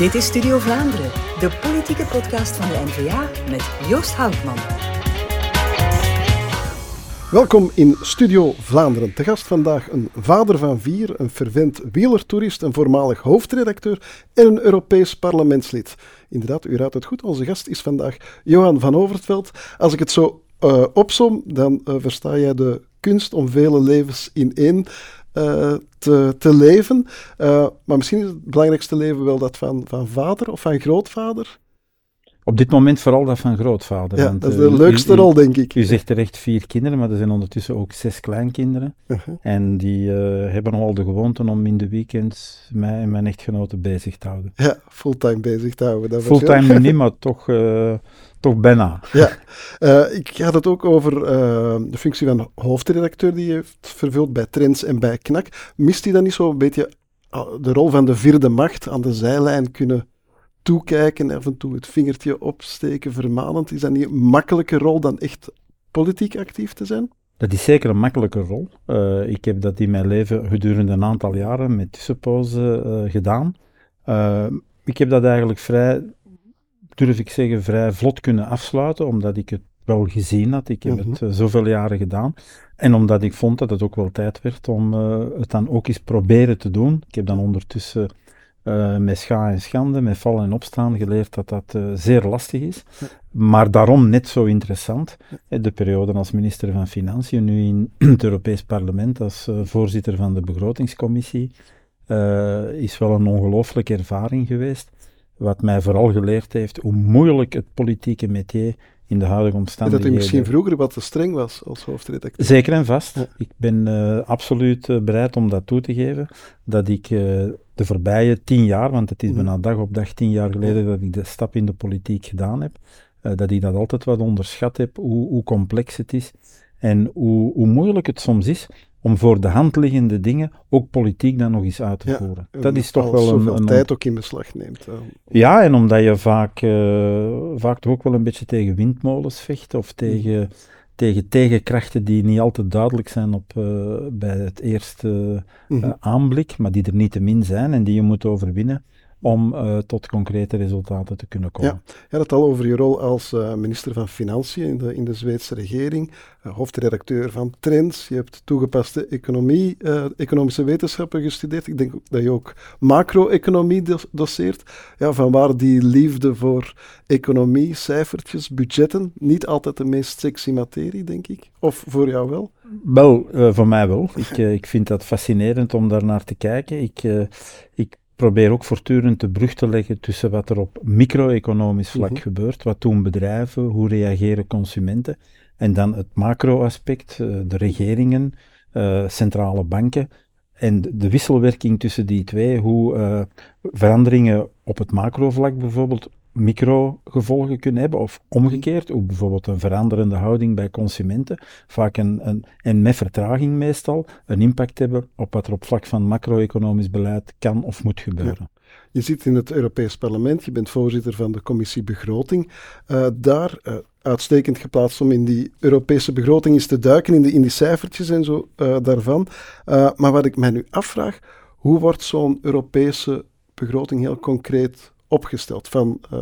Dit is Studio Vlaanderen, de politieke podcast van de NVA met Joost Houtman. Welkom in Studio Vlaanderen. Te gast vandaag een vader van vier, een fervent wielertoerist, een voormalig hoofdredacteur en een Europees parlementslid. Inderdaad, u raadt het goed, onze gast is vandaag Johan van Overtveld. Als ik het zo uh, opsom, dan uh, versta jij de kunst om vele levens in één uh, te, te, leven. maar misschien is het belangrijkste leven wel dat van, van vader of van grootvader. Op dit moment vooral dat van grootvader. Ja, want, dat is de leukste rol, denk ik. U zegt terecht vier kinderen, maar er zijn ondertussen ook zes kleinkinderen. -huh. En die uh, hebben al de gewoonte om in de weekends mij en mijn echtgenote bezig te houden. Ja, fulltime bezig te houden. Fulltime niet, maar toch, uh, toch bijna. Ja, ik had het ook over de functie van hoofdredacteur die je heeft vervuld bij Trends en bij Knak. Mist hij dan niet zo een beetje de rol van de vierde macht aan de zijlijn kunnen toekijken, af en toe het vingertje opsteken, vermanend. Is dat niet een makkelijke rol dan echt politiek actief te zijn? Dat is zeker een makkelijke rol. Uh, ik heb dat in mijn leven gedurende een aantal jaren met tussenpozen uh, gedaan. Uh, ik heb dat eigenlijk vrij, durf ik zeggen, vrij vlot kunnen afsluiten, omdat ik het wel gezien had. Ik heb -hmm. het zoveel jaren gedaan. En omdat ik vond dat het ook wel tijd werd om het dan ook eens proberen te doen. Ik heb dan ondertussen uh, met scha en schande, met vallen en opstaan geleerd dat dat uh, zeer lastig is. Maar daarom net zo interessant. De periode als minister van Financiën, nu in het Europees Parlement als uh, voorzitter van de begrotingscommissie, is wel een ongelooflijke ervaring geweest. Wat mij vooral geleerd heeft hoe moeilijk het politieke métier in de huidige omstandigheden. Dat u misschien vroeger wat te streng was als hoofdredacteur. Zeker en vast. Ja. Ik ben uh, absoluut bereid om dat toe te geven. Dat ik uh, de voorbije tien jaar, want het is bijna dag op dag tien jaar geleden dat ik de stap in de politiek gedaan heb, dat ik dat altijd wat onderschat heb, hoe, hoe complex het is en hoe, hoe moeilijk het soms is om voor de hand liggende dingen ook politiek dan nog eens uit te voeren. Dat is toch wel een, een tijd ook in beslag neemt. Uh. Ja, en omdat je vaak, uh, vaak toch ook wel een beetje tegen windmolens vecht of tegen, mm. Tegen tegenkrachten die niet altijd duidelijk zijn op, uh, bij het eerste mm. aanblik, maar die er niet te min zijn en die je moet overwinnen om uh, tot concrete resultaten te kunnen komen. Ja, je had het al over je rol als uh, minister van Financiën in de, in de Zweedse regering, uh, hoofdredacteur van Trends, je hebt toegepaste economie, economische wetenschappen gestudeerd, ik denk dat je ook macro-economie doseert. Ja, van waar die liefde voor economie, cijfertjes, budgetten, niet altijd de meest sexy materie, denk ik, of voor jou wel? Wel, voor mij wel. Ik, ik vind dat fascinerend om daar naar te kijken. Ik, ik probeer ook voortdurend de brug te leggen tussen wat er op micro-economisch vlak -hmm. gebeurt, wat doen bedrijven, hoe reageren consumenten, en dan het macro-aspect, uh, de regeringen, uh, centrale banken, en de wisselwerking tussen die twee, hoe uh, veranderingen op het macrovlak bijvoorbeeld microgevolgen kunnen hebben, of omgekeerd, hoe bijvoorbeeld een veranderende houding bij consumenten, vaak een, een, en met vertraging meestal, een impact hebben op wat er op vlak van macro-economisch beleid kan of moet gebeuren. Je zit in het Europees Parlement, je bent voorzitter van de commissie Begroting. Uh, daar uh, uitstekend geplaatst om in die Europese begroting eens te duiken, in, de, in die cijfertjes en zo uh, daarvan. maar wat ik mij nu afvraag, hoe wordt zo'n Europese begroting heel concreet opgesteld. Van uh,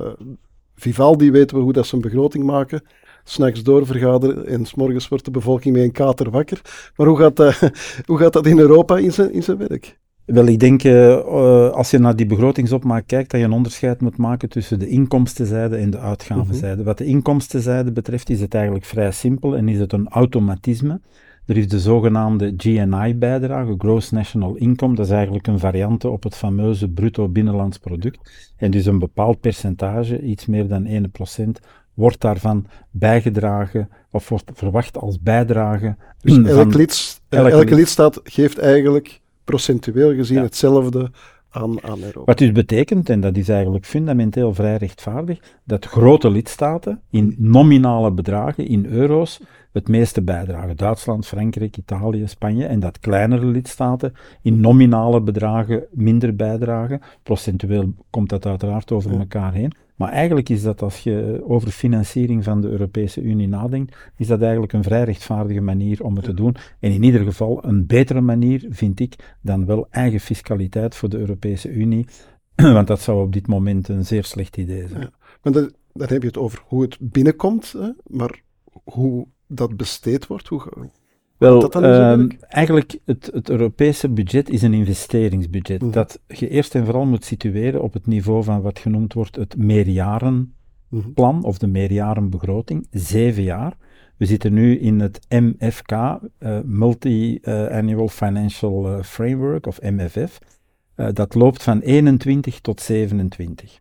Vivaldi weten we hoe dat ze een begroting maken. S'nachts doorvergaderen en s'morgens wordt de bevolking met een kater wakker. Maar hoe gaat dat, hoe gaat dat in Europa in zijn, in zijn werk? Wel, ik denk, uh, als je naar die begrotingsopmaak kijkt, dat je een onderscheid moet maken tussen de inkomstenzijde en de uitgavenzijde. -hmm. Wat de inkomstenzijde betreft is het eigenlijk vrij simpel en is het een automatisme. Er is de zogenaamde GNI-bijdrage, Gross National Income. Dat is eigenlijk een variante op het fameuze bruto binnenlands product. En dus een bepaald percentage, iets meer dan 1%, wordt daarvan bijgedragen of wordt verwacht als bijdrage. Dus elk lid, elke, elke lidstaat geeft eigenlijk procentueel gezien ja. hetzelfde aan, aan Europa. Wat dus betekent, en dat is eigenlijk fundamenteel vrij rechtvaardig, dat grote lidstaten in nominale bedragen, in euro's, het meeste bijdragen. Duitsland, Frankrijk, Italië, Spanje. En dat kleinere lidstaten in nominale bedragen minder bijdragen. Procentueel komt dat uiteraard over ja. elkaar heen. Maar eigenlijk is dat, als je over financiering van de Europese Unie nadenkt, is dat eigenlijk een vrij rechtvaardige manier om het te doen. En in ieder geval een betere manier, vind ik, dan wel eigen fiscaliteit voor de Europese Unie Want dat zou op dit moment een zeer slecht idee zijn. Ja. Maar dan, dan heb je het over hoe het binnenkomt, hè? maar hoe dat besteed wordt, hoe, Wel, dat dan ehm, eigenlijk het, het Europese budget is een investeringsbudget Mhm. dat je eerst en vooral moet situeren op het niveau van wat genoemd wordt het meerjarenplan Mhm. of de meerjarenbegroting, zeven jaar. We zitten nu in het MFK, eh, Multi-Annual Financial eh, Framework of MFF. Eh, dat loopt van 21 tot 27.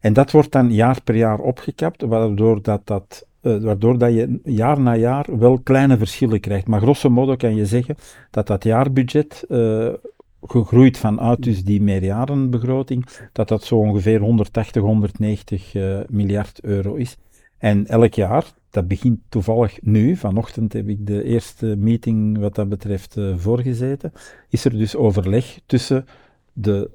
En dat wordt dan jaar per jaar opgekapt, waardoor, dat, dat, eh, waardoor dat je jaar na jaar wel kleine verschillen krijgt. Maar grosso modo kan je zeggen dat dat jaarbudget, eh, gegroeid vanuit dus die meerjarenbegroting, dat dat zo ongeveer 180, 190 eh, miljard euro is. En elk jaar, dat begint toevallig nu, vanochtend heb ik de eerste meeting wat dat betreft voorgezeten, is er dus overleg tussen de,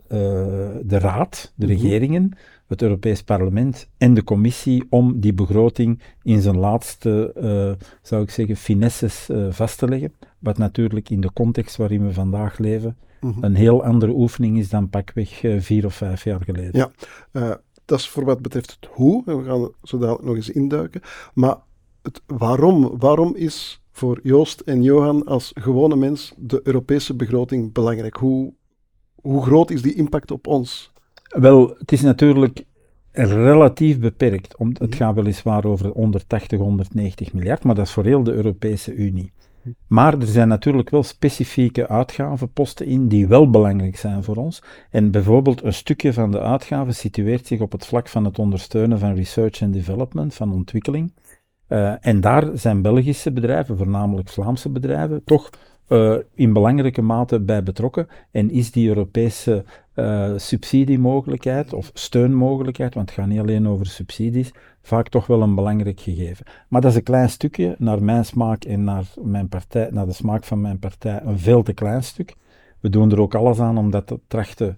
de Raad, de Mhm. regeringen, het Europees Parlement en de Commissie om die begroting in zijn laatste, eh, zou ik zeggen, finesses eh, vast te leggen. Wat natuurlijk in de context waarin we vandaag leven Mhm. een heel andere oefening is dan pakweg eh, vier of vijf jaar geleden. Ja. Dat is voor wat betreft het hoe, en we gaan zo dadelijk nog eens induiken. Maar het waarom, waarom is voor Joost en Johan als gewone mens de Europese begroting belangrijk? Hoe, hoe groot is die impact op ons? Wel, het is natuurlijk relatief beperkt. Om, het gaat weliswaar over 180, 190 miljard, maar dat is voor heel de Europese Unie. Maar er zijn natuurlijk wel specifieke uitgavenposten in die wel belangrijk zijn voor ons. En bijvoorbeeld een stukje van de uitgaven situeert zich op het vlak van het ondersteunen van research and development, van ontwikkeling. Eh, en daar zijn Belgische bedrijven, voornamelijk Vlaamse bedrijven, toch eh, in belangrijke mate bij betrokken. En is die Europese eh, subsidiemogelijkheid of steunmogelijkheid, want het gaat niet alleen over subsidies, vaak toch wel een belangrijk gegeven. Maar dat is een klein stukje, naar mijn smaak en naar, mijn partij, naar de smaak van mijn partij, een veel te klein stuk. We doen er ook alles aan om dat te trachten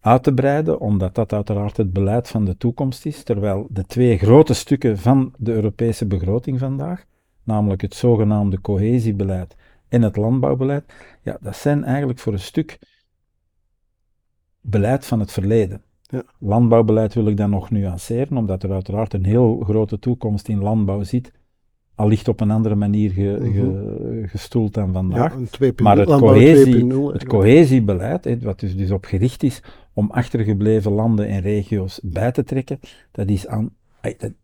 uit te breiden, omdat dat uiteraard het beleid van de toekomst is, terwijl de twee grote stukken van de Europese begroting vandaag, namelijk het zogenaamde cohesiebeleid en het landbouwbeleid, ja, dat zijn eigenlijk voor een stuk beleid van het verleden. Ja. Landbouwbeleid wil ik dan nog nuanceren, omdat er uiteraard een heel grote toekomst in landbouw zit, al ligt op een andere manier ge, ge- gestoeld dan vandaag. Ja, een 2.0, Maar het, cohesie, 2.0, het cohesiebeleid, wat dus, dus op gericht is om achtergebleven landen en regio's bij te trekken, dat, is aan,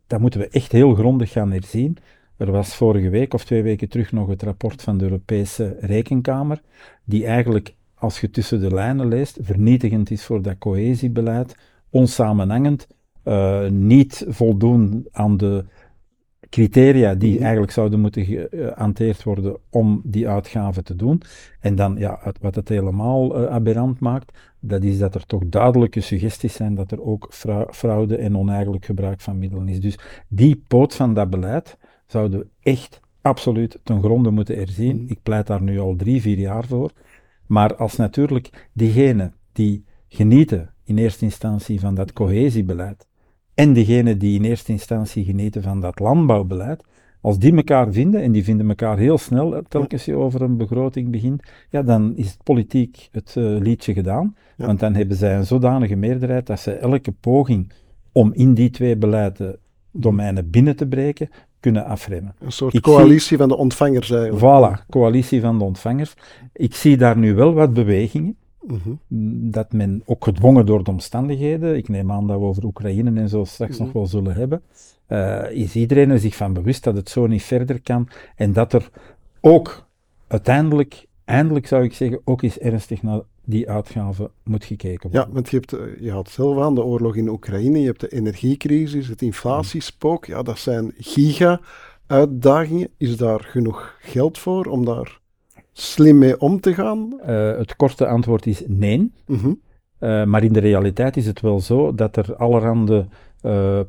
dat moeten we echt heel grondig gaan herzien. Er was vorige week of twee weken terug nog het rapport van de Europese Rekenkamer, die eigenlijk, als je tussen de lijnen leest, vernietigend is voor dat cohesiebeleid, onsamenhangend, eh, niet voldoen aan de criteria die Mhm. eigenlijk zouden moeten gehanteerd worden om die uitgaven te doen. En dan, ja, wat het helemaal eh, aberrant maakt, dat is dat er toch duidelijke suggesties zijn dat er ook fra- fraude en oneigenlijk gebruik van middelen is. Dus die poot van dat beleid zouden we echt absoluut ten gronde moeten herzien. Mhm. Ik pleit daar nu al drie, vier jaar voor. Maar als natuurlijk diegenen die genieten in eerste instantie van dat cohesiebeleid en diegenen die in eerste instantie genieten van dat landbouwbeleid, als die elkaar vinden, en die vinden elkaar heel snel, telkens je over een begroting begint, ja, dan is het politiek het eh, liedje gedaan. Ja. Want dan hebben zij een zodanige meerderheid dat ze elke poging om in die twee beleiden domeinen binnen te breken, kunnen afremmen. Een soort Ik coalitie van de ontvangers eigenlijk. Voilà, coalitie van de ontvangers. Ik zie daar nu wel wat bewegingen Mhm. dat men ook gedwongen door de omstandigheden, ik neem aan dat we over Oekraïne en zo straks nog wel zullen hebben, eh, is iedereen er zich van bewust dat het zo niet verder kan en dat er ook uiteindelijk, eindelijk zou ik zeggen, ook eens ernstig naar die uitgaven moet gekeken worden. Ja, want je, hebt, eh, je had zelf aan de oorlog in Oekraïne, je hebt de energiecrisis, het inflatiespook. Ja, dat zijn giga-uitdagingen. Is daar genoeg geld voor om daar slim mee om te gaan? Eh, het korte antwoord is nee. Mhm. Eh, maar in de realiteit is het wel zo dat er allerhande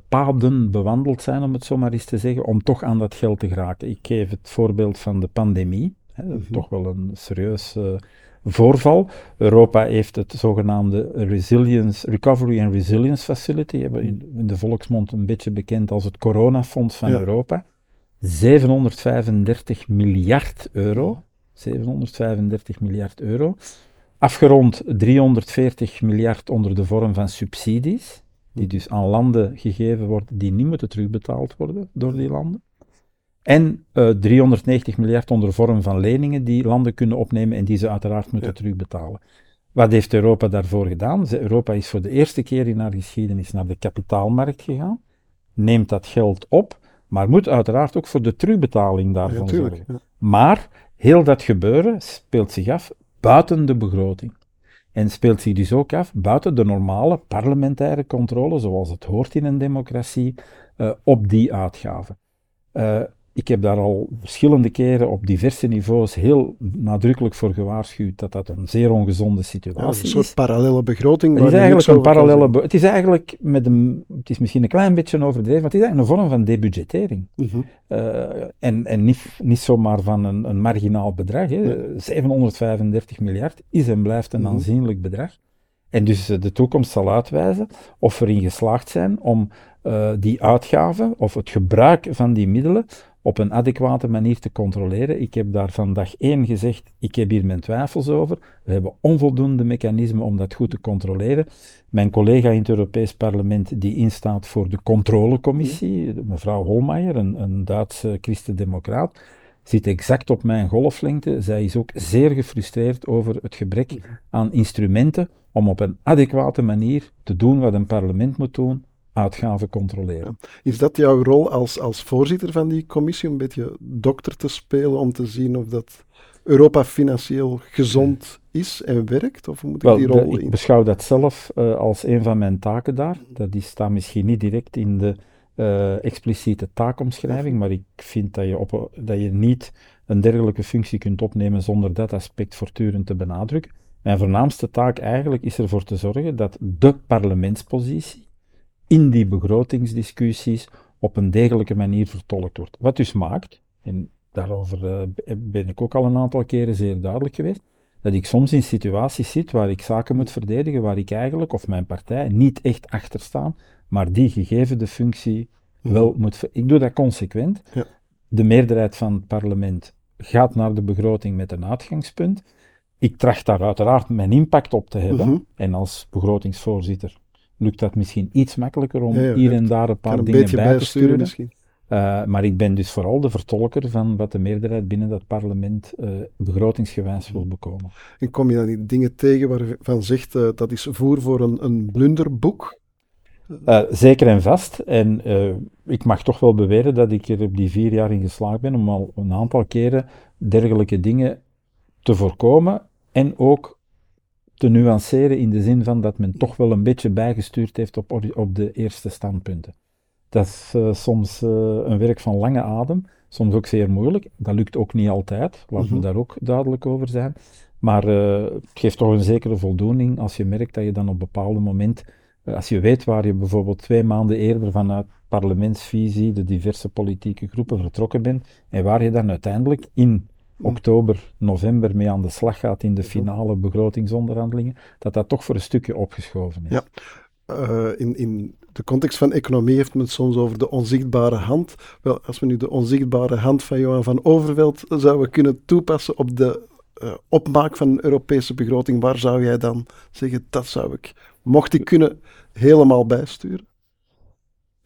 paden bewandeld zijn, om het zo maar eens te zeggen, om toch aan dat geld te geraken. Ik geef het voorbeeld van de pandemie, hè, Mhm. toch wel een serieus voorval. Europa heeft het zogenaamde Resilience, Recovery and Resilience Facility, hebben we in, in de volksmond een beetje bekend als het coronafonds van Ja. Europa. 735 miljard euro. 735 miljard euro. Afgerond 340 miljard onder de vorm van subsidies, die dus aan landen gegeven worden die niet moeten terugbetaald worden door die landen. En uh, 390 miljard onder de vorm van leningen die landen kunnen opnemen en die ze uiteraard moeten terugbetalen. Wat heeft Europa daarvoor gedaan? Europa is voor de eerste keer in haar geschiedenis naar de kapitaalmarkt gegaan, neemt dat geld op, maar moet uiteraard ook voor de terugbetaling daarvan ja, zorgen. Ja. Maar heel dat gebeuren speelt zich af buiten de begroting. En speelt zich dus ook af buiten de normale parlementaire controle, zoals het hoort in een democratie, uh, op die uitgaven. Uh, ik heb daar al verschillende keren op diverse niveaus heel nadrukkelijk voor gewaarschuwd dat dat een zeer ongezonde situatie ja, is. Een soort parallele begroting. Het is eigenlijk een parallele. Het is eigenlijk met een. Het is misschien een klein beetje overdreven, maar het is eigenlijk een vorm van debudgettering. Uh en en niet, niet zomaar van een, een marginaal bedrag. Hè. 735 miljard is en blijft een mhm. aanzienlijk bedrag. En dus eh, de toekomst zal uitwijzen of we erin geslaagd zijn om uh, die uitgaven of het gebruik van die middelen op een adequate manier te controleren. Ik heb daar van dag één gezegd, ik heb hier mijn twijfels over. We hebben onvoldoende mechanismen om dat goed te controleren. Mijn collega in het Europees Parlement, die instaat voor de controlecommissie, mevrouw Holmeijer, een, een Duitse christendemocraat, zit exact op mijn golflengte. Zij is ook zeer gefrustreerd over het gebrek aan instrumenten om op een adequate manier te doen wat een parlement moet doen, uitgaven controleren. Is dat jouw rol als, als voorzitter van die commissie, om een beetje dokter te spelen om te zien of dat Europa financieel gezond is en werkt? Of moet ik die rol de, Ik beschouw dat zelf uh, als een van mijn taken daar. Dat is, staat misschien niet direct in de uh, expliciete taakomschrijving, maar ik vind dat je, op, dat je niet een dergelijke functie kunt opnemen zonder dat aspect voortdurend te benadrukken. Mijn voornaamste taak eigenlijk is ervoor te zorgen dat de parlementspositie in die begrotingsdiscussies op een degelijke manier vertolkt wordt. Wat dus maakt, en daarover uh, ben ik ook al een aantal keren zeer duidelijk geweest, dat ik soms in situaties zit waar ik zaken moet verdedigen, waar ik eigenlijk, of mijn partij, niet echt achter staan, maar die gegeven de functie mhm. wel moet... Ik doe dat consequent. Ja. De meerderheid van het parlement gaat naar de begroting met een uitgangspunt. Ik tracht daar uiteraard mijn impact op te hebben. Mhm. En als begrotingsvoorzitter lukt dat misschien iets makkelijker om hier en daar een paar dingen bij te sturen. Misschien. Uh, maar ik ben dus vooral de vertolker van wat de meerderheid binnen dat parlement uh, begrotingsgewijs wil bekomen. En kom je dan die dingen tegen waarvan zegt uh, dat is voer voor een, een blunderboek? zeker en vast. En ik mag toch wel beweren dat ik er op die vier jaar in geslaagd ben om al een aantal keren dergelijke dingen te voorkomen en ook te nuanceren in de zin van dat men toch wel een beetje bijgestuurd heeft op, op de eerste standpunten. Dat is uh, soms uh, een werk van lange adem, soms ook zeer moeilijk. Dat lukt ook niet altijd, laten we -hmm. daar ook duidelijk over zijn. Maar uh, het geeft toch een zekere voldoening als je merkt dat je dan op een bepaald moment, als je weet waar je bijvoorbeeld twee maanden eerder vanuit parlementsvisie de diverse politieke groepen vertrokken bent en waar je dan uiteindelijk in oktober, november mee aan de slag gaat in de finale begrotingsonderhandelingen, dat dat toch voor een stukje opgeschoven is. Ja. Uh, in, in de context van economie heeft men het soms over de onzichtbare hand. Wel, als we nu de onzichtbare hand van Johan van Overveld zouden kunnen toepassen op de uh, opmaak van een Europese begroting, waar zou jij dan zeggen, dat zou ik, mocht ik kunnen, helemaal bijsturen?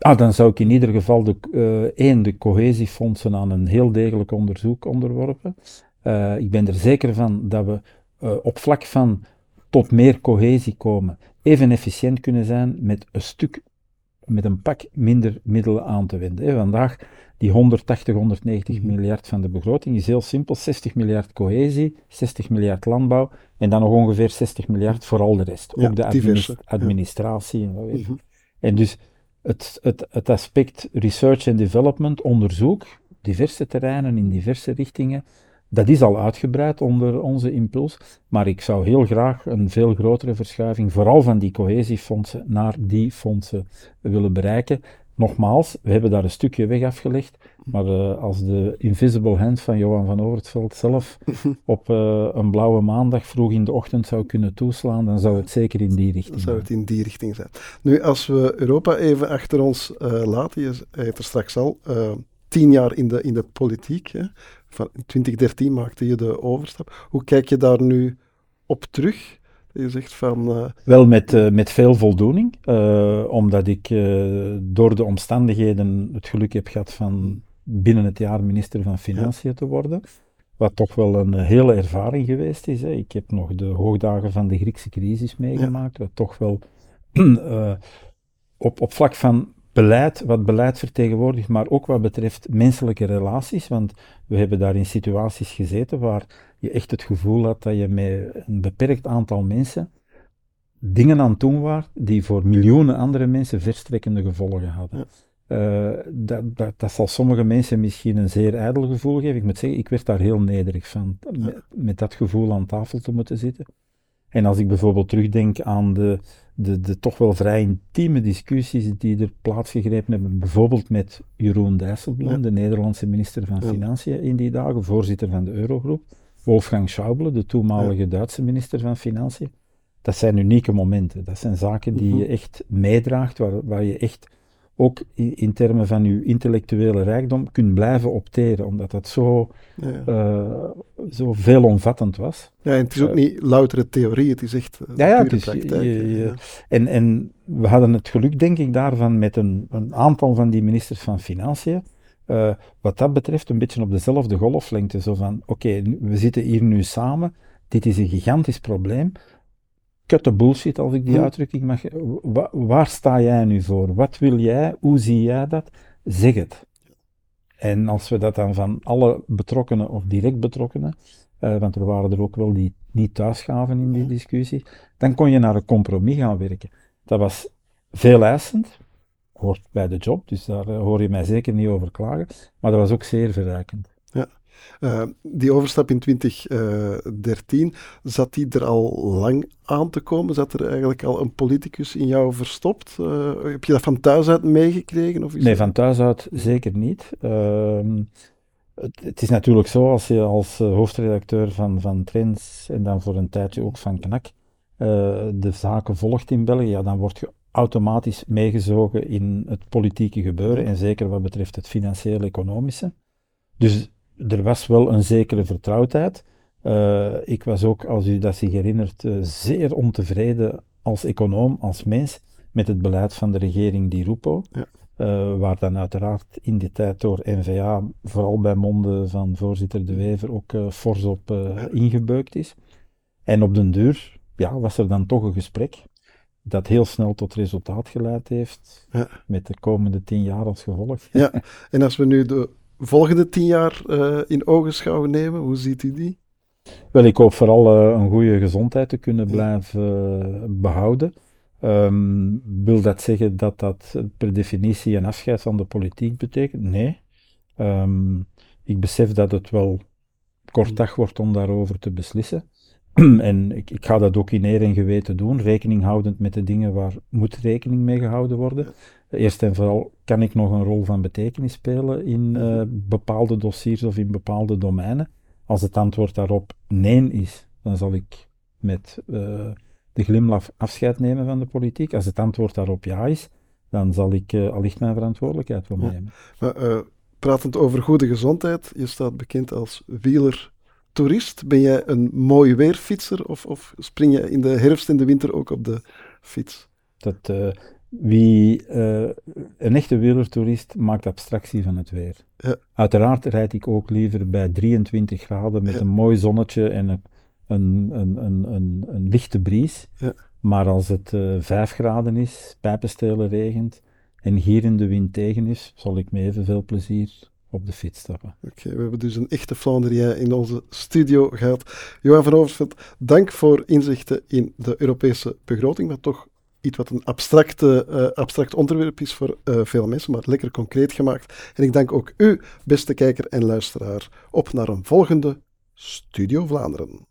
Ah, dan zou ik in ieder geval de, uh, één, de cohesiefondsen aan een heel degelijk onderzoek onderworpen. Uh, ik ben er zeker van dat we uh, op vlak van tot meer cohesie komen, even efficiënt kunnen zijn met een stuk, met een pak minder middelen aan te wenden. Hè. Vandaag, die 180, 190 mhm. miljard van de begroting is heel simpel. 60 miljard cohesie, 60 miljard landbouw en dan nog ongeveer 60 miljard voor al de rest. Ja, Ook de administ administratie en wat weet En dus het, het, het aspect research and development, onderzoek, diverse terreinen in diverse richtingen, dat is al uitgebreid onder onze impuls, maar ik zou heel graag een veel grotere verschuiving, vooral van die cohesiefondsen naar die fondsen willen bereiken. Nogmaals, we hebben daar een stukje weg afgelegd, maar uh, als de invisible hand van Johan van Overtveld zelf op uh, een blauwe maandag vroeg in de ochtend zou kunnen toeslaan, dan zou het zeker in die richting zijn. zou het in die richting zijn. Nu, als we Europa even achter ons uh, laten, je heeft er straks al tien jaar in de, in de politiek, hè? van 2013 maakte je de overstap. Hoe kijk je daar nu op terug? Je zegt van... Uh... Wel met, uh, met veel voldoening, uh, omdat ik door de omstandigheden het geluk heb gehad van binnen het jaar minister van Financiën ja. te worden. Wat toch wel een hele ervaring geweest is. Hè. Ik heb nog de hoogdagen van de Griekse crisis meegemaakt, ja. wat toch wel op, op vlak van beleid, wat beleid vertegenwoordigt, maar ook wat betreft menselijke relaties. Want we hebben daar in situaties gezeten waar je echt het gevoel had dat je met een beperkt aantal mensen dingen aan het doen was die voor miljoenen andere mensen verstrekkende gevolgen hadden. Uh, dat, dat, dat, zal sommige mensen misschien een zeer ijdel gevoel geven. Ik moet zeggen, ik werd daar heel nederig van, met, met dat gevoel aan tafel te moeten zitten. En als ik bijvoorbeeld terugdenk aan de, de, de toch wel vrij intieme discussies die er plaatsgegrepen hebben, bijvoorbeeld met Jeroen Dijsselbloem, de Nederlandse minister van Financiën in die dagen, voorzitter van de Eurogroep, Wolfgang Schauble, de toenmalige Duitse minister van Financiën. Dat zijn unieke momenten. Dat zijn zaken die mhm. je echt meedraagt, waar, waar je echt ook in, termen van je intellectuele rijkdom kunt blijven opteren, omdat dat zo, ja. uh, zo veelomvattend was. Ja, en het is ook uh, niet loutere theorie, het is echt uh, ja, ja, het is, praktijk. Je, je, en, en we hadden het geluk, denk ik, daarvan met een, een aantal van die ministers van Financiën, wat dat betreft een beetje op dezelfde golflengte, zo van, oké, okay, we zitten hier nu samen, dit is een gigantisch probleem, kutte bullshit, als ik die hm. uitdrukking mag. waar sta jij nu voor? Wat wil jij? Hoe zie jij dat? Zeg het. En als we dat dan van alle betrokkenen of direct betrokkenen, uh, want er waren er ook wel die niet thuisgaven in die discussie, dan kon je naar een compromis gaan werken. Dat was veel eisend, hoort bij de job, dus daar uh, hoor je mij zeker niet over klagen, maar dat was ook zeer verrijkend. Uh, die overstap in 2013, zat die er al lang aan te komen? Zat er eigenlijk al een politicus in jou verstopt? Uh, heb je dat van thuis uit meegekregen? Of is nee, van thuis uit zeker niet. Uh, het, het, is natuurlijk zo, als je als eh, hoofdredacteur van, van Trends en dan voor een tijdje ook van Knak de zaken volgt in België, ja, dan word je automatisch meegezogen in het politieke gebeuren en zeker wat betreft het financieel-economische. Dus er was wel een zekere vertrouwdheid. Uh, ik was ook, als u dat zich herinnert, uh, zeer ontevreden als econoom, als mens, met het beleid van de regering Di Rupo. Ja. Uh, waar dan uiteraard in die tijd door NVA, vooral bij monden van voorzitter De Wever, ook fors op ingebeukt is. En op den duur ja, was er dan toch een gesprek dat heel snel tot resultaat geleid heeft, ja. met de komende tien jaar als gevolg. Ja, en als we nu de volgende tien jaar uh, in ogenschouw nemen? Hoe ziet u die? Wel, ik hoop vooral uh, een goede gezondheid te kunnen blijven uh, behouden. Um, wil dat zeggen dat dat per definitie een afscheid van de politiek betekent? Nee. Um, ik besef dat het wel kort dag wordt om daarover te beslissen. en ik, ik, ga dat ook in eer en geweten doen, rekening houdend met de dingen waar moet rekening mee gehouden worden. Eerst en vooral kan ik nog een rol van betekenis spelen in uh, bepaalde dossiers of in bepaalde domeinen. Als het antwoord daarop nee is, dan zal ik met uh, de glimlach afscheid nemen van de politiek. Als het antwoord daarop ja is, dan zal ik uh, allicht mijn verantwoordelijkheid wel nemen. Ja. Maar, pratend over goede gezondheid, je staat bekend als wieler toerist? Ben jij een mooi weerfietser of, of spring je in de herfst en de winter ook op de fiets? Dat, uh, wie, uh, een echte wielertoerist maakt abstractie van het weer. Ja. Uiteraard rijd ik ook liever bij 23 graden met een mooi zonnetje en een, een, een, een, een lichte bries. Ja. Maar als het uh, eh, 5 graden is, pijpenstelen regent en hier in de wind tegen is, zal ik met evenveel plezier op de fiets stappen. Oké, we hebben dus een echte Flandrien in onze studio gehad. Johan van Overveld, dank voor inzichten in de Europese begroting, wat toch iets wat een abstracte, uh, abstract onderwerp is voor uh, veel mensen, maar lekker concreet gemaakt. En ik dank ook u, beste kijker en luisteraar, op naar een volgende Studio Vlaanderen.